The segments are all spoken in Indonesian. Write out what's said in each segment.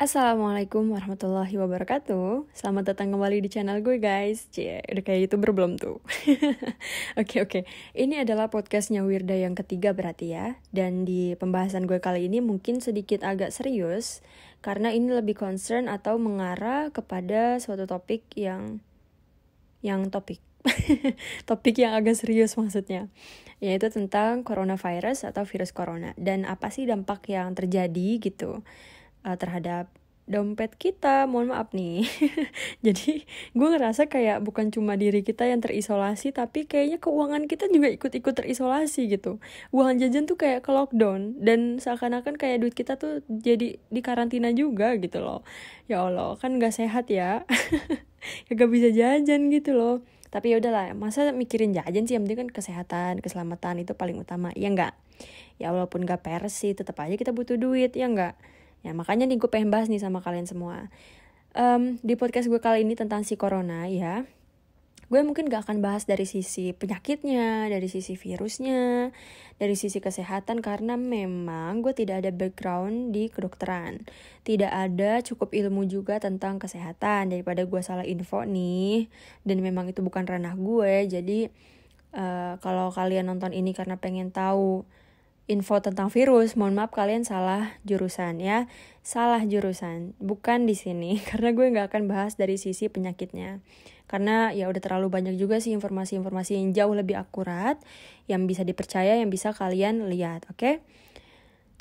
Assalamualaikum warahmatullahi wabarakatuh. Selamat datang kembali di channel gue guys. Cie, udah kayak youtuber belum tuh? Oke oke. Ini adalah podcastnya Wirda yang ketiga berarti ya. Dan di pembahasan gue kali ini mungkin sedikit agak serius Karena ini lebih concern atau mengarah kepada suatu topik yang Yang topik. Topik yang agak serius maksudnya Yaitu tentang coronavirus atau virus corona. Dan apa sih dampak yang terjadi gitu uh, terhadap dompet kita. Mohon maaf nih. Jadi gue ngerasa kayak bukan cuma diri kita yang terisolasi tapi kayaknya keuangan kita juga ikut-ikut terisolasi gitu. Uang jajan tuh kayak ke lockdown dan seakan-akan kayak duit kita tuh jadi di karantina juga gitu loh. Ya allah kan nggak sehat ya. Gak bisa jajan gitu loh. Tapi ya udahlah masa mikirin jajan sih? Yang penting kan kesehatan keselamatan itu paling utama. Ya enggak ya walaupun gak pers sih tetap aja kita butuh duit ya enggak Ya makanya nih gue pengen bahas nih sama kalian semua. Um, di podcast gue kali ini tentang si corona ya. Gue mungkin gak akan bahas dari sisi penyakitnya, dari sisi virusnya, dari sisi kesehatan karena memang gue tidak ada background di kedokteran. Tidak ada cukup ilmu juga tentang kesehatan daripada gue salah info nih. Dan memang itu bukan ranah gue. Jadi uh, kalau kalian nonton ini karena pengen tahu info tentang virus, mohon maaf kalian salah jurusan ya. Salah jurusan, bukan di sini karena gue nggak akan bahas dari sisi penyakitnya. Karena ya udah terlalu banyak juga sih informasi-informasi yang jauh lebih akurat, yang bisa dipercaya, yang bisa kalian lihat, oke? Okay?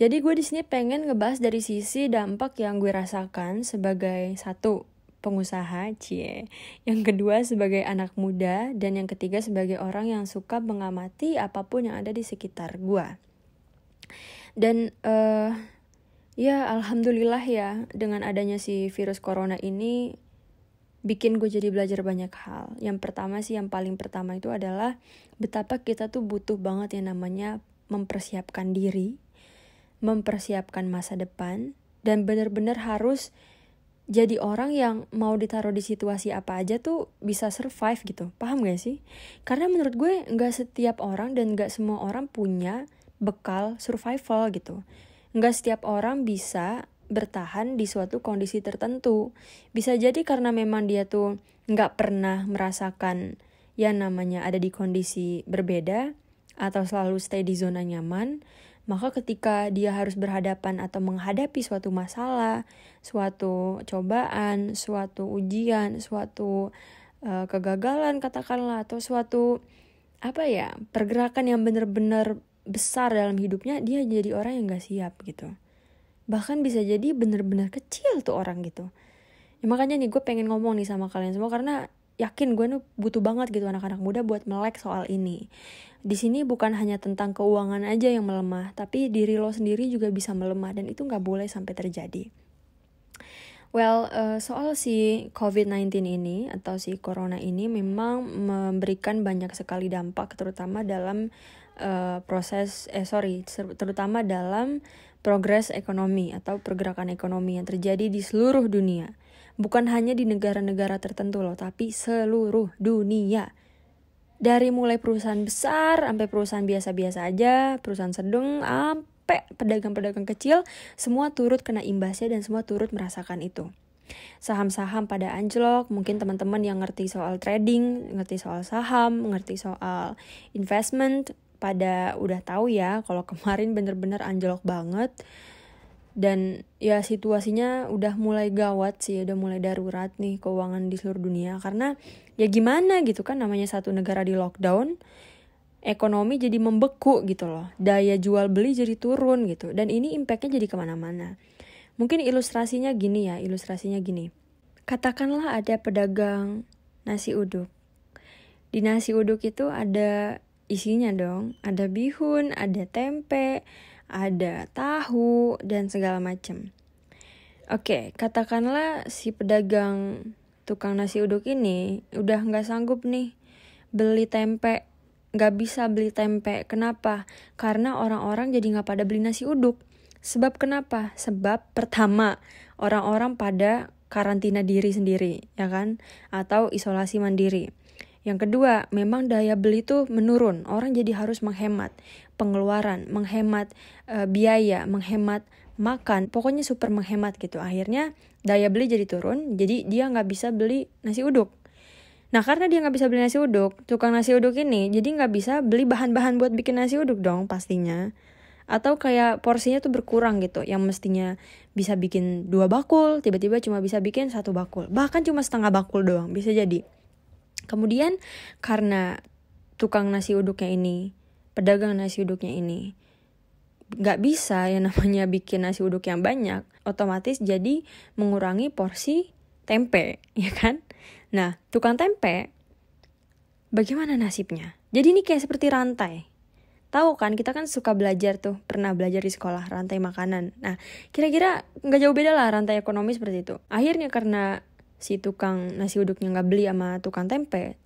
Jadi gue di sini pengen ngebahas dari sisi dampak yang gue rasakan sebagai satu pengusaha, cie. Yang kedua sebagai anak muda dan yang ketiga sebagai orang yang suka mengamati apa pun yang ada di sekitar gue dan uh, ya alhamdulillah ya dengan adanya si virus corona ini bikin gue jadi belajar banyak hal. Yang pertama sih yang paling pertama itu adalah betapa kita tuh butuh banget yang namanya mempersiapkan diri, mempersiapkan masa depan dan benar-benar harus jadi orang yang mau ditaruh di situasi apa aja tuh bisa survive gitu. Paham gak sih? Karena menurut gue nggak setiap orang dan nggak semua orang punya bekal survival gitu. Nggak setiap orang bisa bertahan di suatu kondisi tertentu. Bisa jadi karena memang dia tuh nggak pernah merasakan yang namanya ada di kondisi berbeda atau selalu stay di zona nyaman, maka ketika dia harus berhadapan atau menghadapi suatu masalah, suatu cobaan, suatu ujian, suatu uh, kegagalan katakanlah atau suatu apa ya pergerakan yang benar-benar besar dalam hidupnya dia jadi orang yang gak siap gitu. Bahkan bisa jadi bener-bener kecil tuh orang gitu. Ya makanya nih gue pengen ngomong nih sama kalian semua karena yakin gue nih butuh banget gitu anak-anak muda buat melek soal ini. Di sini bukan hanya tentang keuangan aja yang melemah tapi diri lo sendiri juga bisa melemah dan itu nggak boleh sampai terjadi. Well, uh, soal si COVID-19 ini atau si corona ini memang memberikan banyak sekali dampak terutama dalam uh, proses eh sorry terutama dalam progres ekonomi atau pergerakan ekonomi yang terjadi di seluruh dunia. Bukan hanya di negara-negara tertentu loh tapi seluruh dunia. Dari mulai perusahaan besar sampai perusahaan biasa-biasa aja perusahaan sedang sampai pedagang-pedagang kecil semua turut kena imbasnya dan semua turut merasakan itu. Saham-saham pada anjlok, mungkin teman-teman yang ngerti soal trading, ngerti soal saham, ngerti soal investment, pada udah tahu ya kalau kemarin bener-bener anjlok banget. Dan ya situasinya udah mulai gawat sih udah mulai darurat nih keuangan di seluruh dunia. Karena ya gimana gitu kan namanya satu negara di lockdown ekonomi jadi membeku gitu loh. Daya jual beli jadi turun gitu. Dan ini impactnya jadi ke mana-mana. Mungkin ilustrasinya gini ya ilustrasinya gini. Katakanlah ada pedagang nasi uduk. Di nasi uduk itu ada isinya dong. Ada bihun, ada tempe, ada tahu, dan segala macam. Oke, katakanlah si pedagang tukang nasi uduk ini udah nggak sanggup nih beli tempe, nggak bisa beli tempe. Kenapa? Karena orang-orang jadi nggak pada beli nasi uduk. Sebab kenapa? Sebab pertama orang-orang pada karantina diri sendiri, ya kan? Atau isolasi mandiri. Yang kedua, memang daya beli tuh menurun. Orang jadi harus menghemat pengeluaran, menghemat uh, biaya, menghemat makan. Pokoknya super menghemat gitu. Akhirnya daya beli jadi turun jadi dia nggak bisa beli nasi uduk. Nah karena dia nggak bisa beli nasi uduk tukang nasi uduk ini jadi nggak bisa beli bahan-bahan buat bikin nasi uduk dong pastinya. Atau kayak porsinya tuh berkurang gitu yang mestinya bisa bikin dua bakul tiba-tiba cuma bisa bikin satu bakul. Bahkan cuma setengah bakul doang bisa jadi kemudian karena tukang nasi uduknya ini pedagang nasi uduknya ini nggak bisa yang namanya bikin nasi uduk yang banyak otomatis jadi mengurangi porsi tempe ya kan nah tukang tempe bagaimana nasibnya jadi ini kayak seperti rantai Tahu kan kita kan suka belajar tuh, pernah belajar di sekolah rantai makanan. Nah, kira-kira nggak jauh beda lah rantai ekonomi seperti itu. Akhirnya karena si tukang nasi uduknya nggak beli sama tukang tempe,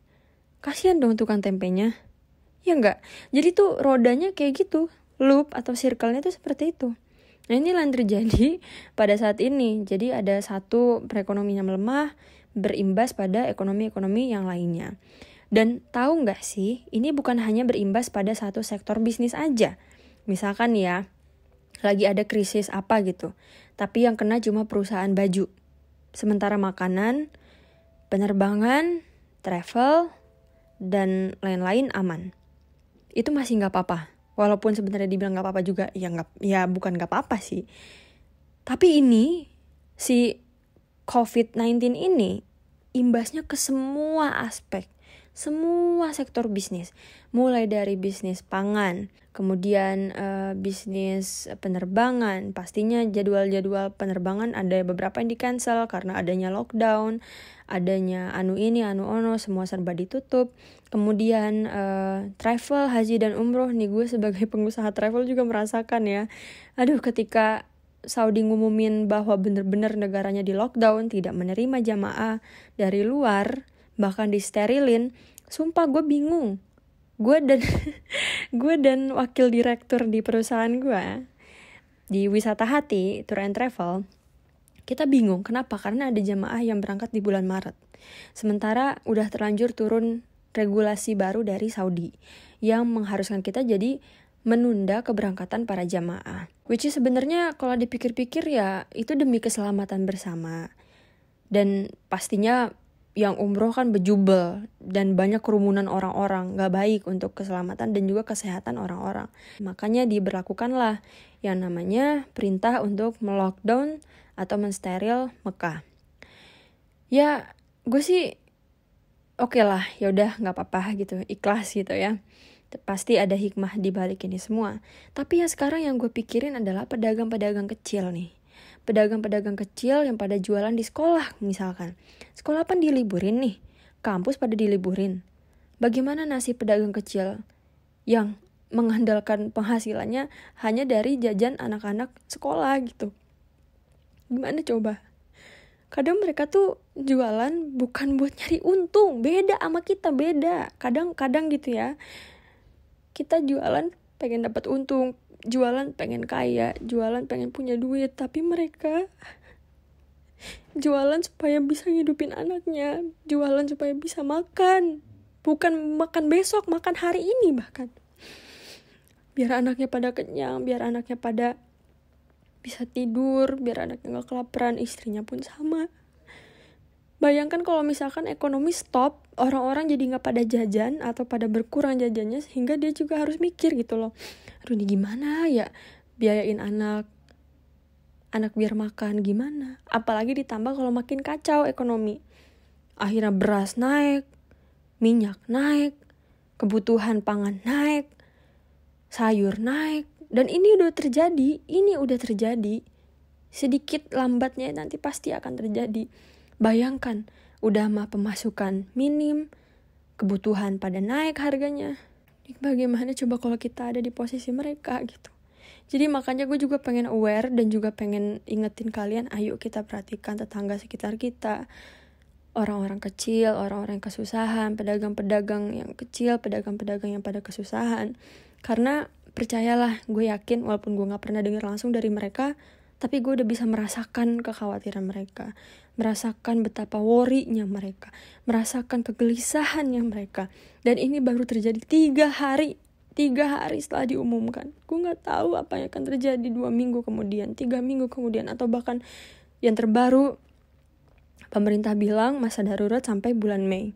kasihan dong tukang tempenya. Ya nggak. Jadi tuh rodanya kayak gitu, loop atau circle-nya tuh seperti itu. Nah ini yang terjadi pada saat ini. Jadi ada satu perekonomian melemah berimbas pada ekonomi-ekonomi yang lainnya. Dan tahu nggak sih, ini bukan hanya berimbas pada satu sektor bisnis aja. Misalkan ya, lagi ada krisis apa gitu, tapi yang kena cuma perusahaan baju. Sementara makanan, penerbangan, travel, dan lain-lain aman. Itu masih nggak apa-apa. Walaupun sebenarnya dibilang nggak apa-apa juga, ya nggak, ya bukan nggak apa-apa sih. Tapi ini si COVID-19 ini imbasnya ke semua aspek semua sektor bisnis, mulai dari bisnis pangan, kemudian uh, bisnis penerbangan, pastinya jadwal-jadwal penerbangan ada beberapa yang di cancel karena adanya lockdown, adanya anu ini, anu ono, semua serba ditutup. Kemudian uh, travel, haji dan umroh nih gue sebagai pengusaha travel juga merasakan ya. Aduh ketika Saudi ngumumin bahwa bener-bener negaranya di lockdown, tidak menerima jamaah dari luar, bahkan disterilin sumpah gue bingung. Gue dan gue dan wakil direktur di perusahaan gue di wisata hati tour and travel kita bingung kenapa? Karena ada jamaah yang berangkat di bulan Maret. Sementara udah terlanjur turun regulasi baru dari Saudi yang mengharuskan kita jadi menunda keberangkatan para jamaah. Which is sebenarnya kalau dipikir-pikir ya itu demi keselamatan bersama. Dan pastinya yang umroh kan bejubel dan banyak kerumunan orang-orang gak baik untuk keselamatan dan juga kesehatan orang-orang. Makanya diberlakukanlah yang namanya perintah untuk melockdown atau mensteril Mekah. Ya gue sih oke okay lah ya udah nggak apa-apa gitu ikhlas gitu ya. Pasti ada hikmah di balik ini semua. Tapi yang sekarang yang gue pikirin adalah pedagang-pedagang kecil nih pedagang-pedagang kecil yang pada jualan di sekolah misalkan. Sekolah kan diliburin nih, kampus pada diliburin. Bagaimana nasib pedagang kecil yang mengandalkan penghasilannya hanya dari jajan anak-anak sekolah gitu? Gimana coba? Kadang mereka tuh jualan bukan buat nyari untung, beda sama kita, beda. Kadang-kadang gitu ya. Kita jualan pengen dapat untung, jualan pengen kaya, jualan pengen punya duit, tapi mereka jualan supaya bisa ngidupin anaknya, jualan supaya bisa makan, bukan makan besok, makan hari ini bahkan. Biar anaknya pada kenyang, biar anaknya pada bisa tidur, biar anaknya gak kelaparan, istrinya pun sama. Bayangkan kalau misalkan ekonomi stop, orang-orang jadi nggak pada jajan atau pada berkurang jajannya sehingga dia juga harus mikir gitu loh. Aduh ini gimana ya biayain anak anak biar makan gimana? Apalagi ditambah kalau makin kacau ekonomi. Akhirnya beras naik minyak naik kebutuhan pangan naik sayur naik. Dan ini udah terjadi ini udah terjadi. Sedikit lambatnya nanti pasti akan terjadi bayangkan udah mah pemasukan minim kebutuhan pada naik harganya. Bagaimana coba kalau kita ada di posisi mereka gitu? Jadi makanya gue juga pengen aware dan juga pengen ingetin kalian ayo kita perhatikan tetangga sekitar kita. Orang-orang kecil, orang-orang yang kesusahan, pedagang-pedagang yang kecil, pedagang-pedagang yang pada kesusahan. Karena percayalah, gue yakin walaupun gue gak pernah dengar langsung dari mereka, tapi gue udah bisa merasakan kekhawatiran mereka. Merasakan betapa worry-nya mereka, merasakan kegelisahannya mereka. Dan ini baru terjadi tiga hari. Tiga hari setelah diumumkan. Gue nggak tahu apa yang akan terjadi dua minggu kemudian tiga minggu kemudian. Atau bahkan yang terbaru pemerintah bilang masa darurat sampai bulan Mei.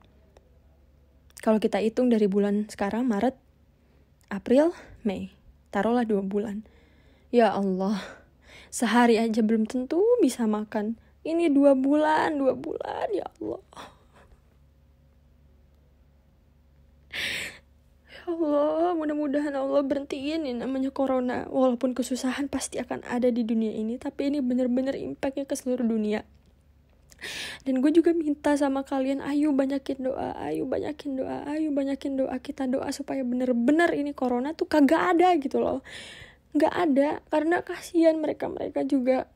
Kalau kita hitung dari bulan sekarang Maret April Mei. Taruhlah dua bulan. Ya Allah sehari aja belum tentu bisa makan ini dua bulan dua bulan ya Allah Allah, mudah-mudahan Allah berhentiin ini namanya corona. Walaupun kesusahan pasti akan ada di dunia ini, tapi ini bener-bener impactnya ke seluruh dunia. Dan gue juga minta sama kalian, ayo banyakin doa, ayo banyakin doa, ayo banyakin doa, kita doa supaya bener-bener ini corona tuh kagak ada gitu loh. Gak ada, karena kasihan mereka-mereka juga.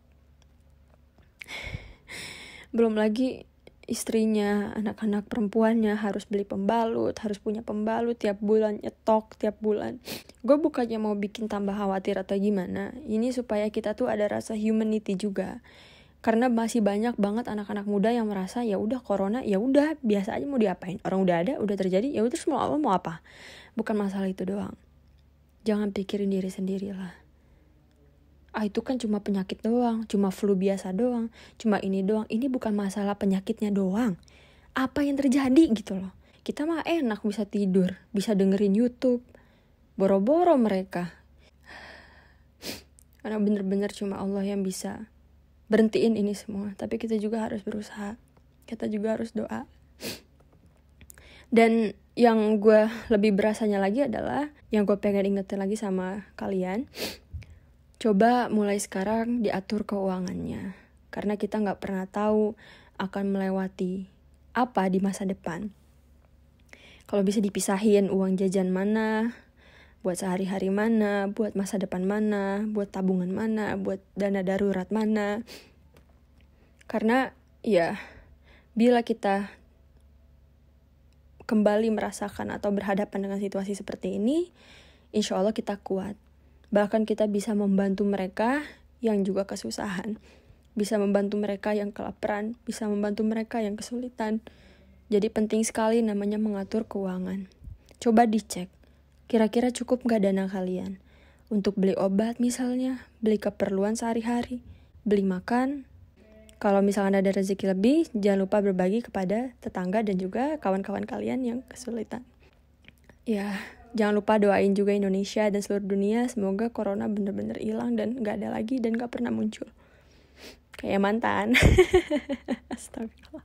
Belum lagi istrinya, anak-anak perempuannya harus beli pembalut, harus punya pembalut tiap bulan, nyetok tiap bulan. Gue bukannya mau bikin tambah khawatir atau gimana, ini supaya kita tuh ada rasa humanity juga. Karena masih banyak banget anak-anak muda yang merasa ya udah corona ya udah biasa aja mau diapain orang udah ada udah terjadi ya udah apa mau apa bukan masalah itu doang jangan pikirin diri sendiri lah ah itu kan cuma penyakit doang, cuma flu biasa doang, cuma ini doang. Ini bukan masalah penyakitnya doang. Apa yang terjadi gitu loh. Kita mah enak bisa tidur, bisa dengerin YouTube. Boro-boro mereka. Karena bener-bener cuma Allah yang bisa berhentiin ini semua. Tapi kita juga harus berusaha. Kita juga harus doa. Dan yang gue lebih berasanya lagi adalah yang gue pengen ingetin lagi sama kalian Coba mulai sekarang diatur keuangannya, karena kita nggak pernah tahu akan melewati apa di masa depan. Kalau bisa dipisahin uang jajan mana, buat sehari-hari mana, buat masa depan mana, buat tabungan mana, buat dana darurat mana. Karena ya, bila kita kembali merasakan atau berhadapan dengan situasi seperti ini, insya Allah kita kuat Bahkan kita bisa membantu mereka yang juga kesusahan. Bisa membantu mereka yang kelaparan, bisa membantu mereka yang kesulitan. Jadi penting sekali namanya mengatur keuangan. Coba dicek, kira-kira cukup nggak dana kalian? Untuk beli obat misalnya, beli keperluan sehari-hari, beli makan. Kalau misalnya ada rezeki lebih, jangan lupa berbagi kepada tetangga dan juga kawan-kawan kalian yang kesulitan. Ya, Jangan lupa doain juga Indonesia dan seluruh dunia. Semoga corona bener-bener hilang dan gak ada lagi dan gak pernah muncul. Kayak mantan. Astagfirullah.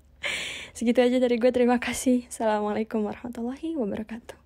Segitu aja dari gue. Terima kasih. Assalamualaikum warahmatullahi wabarakatuh.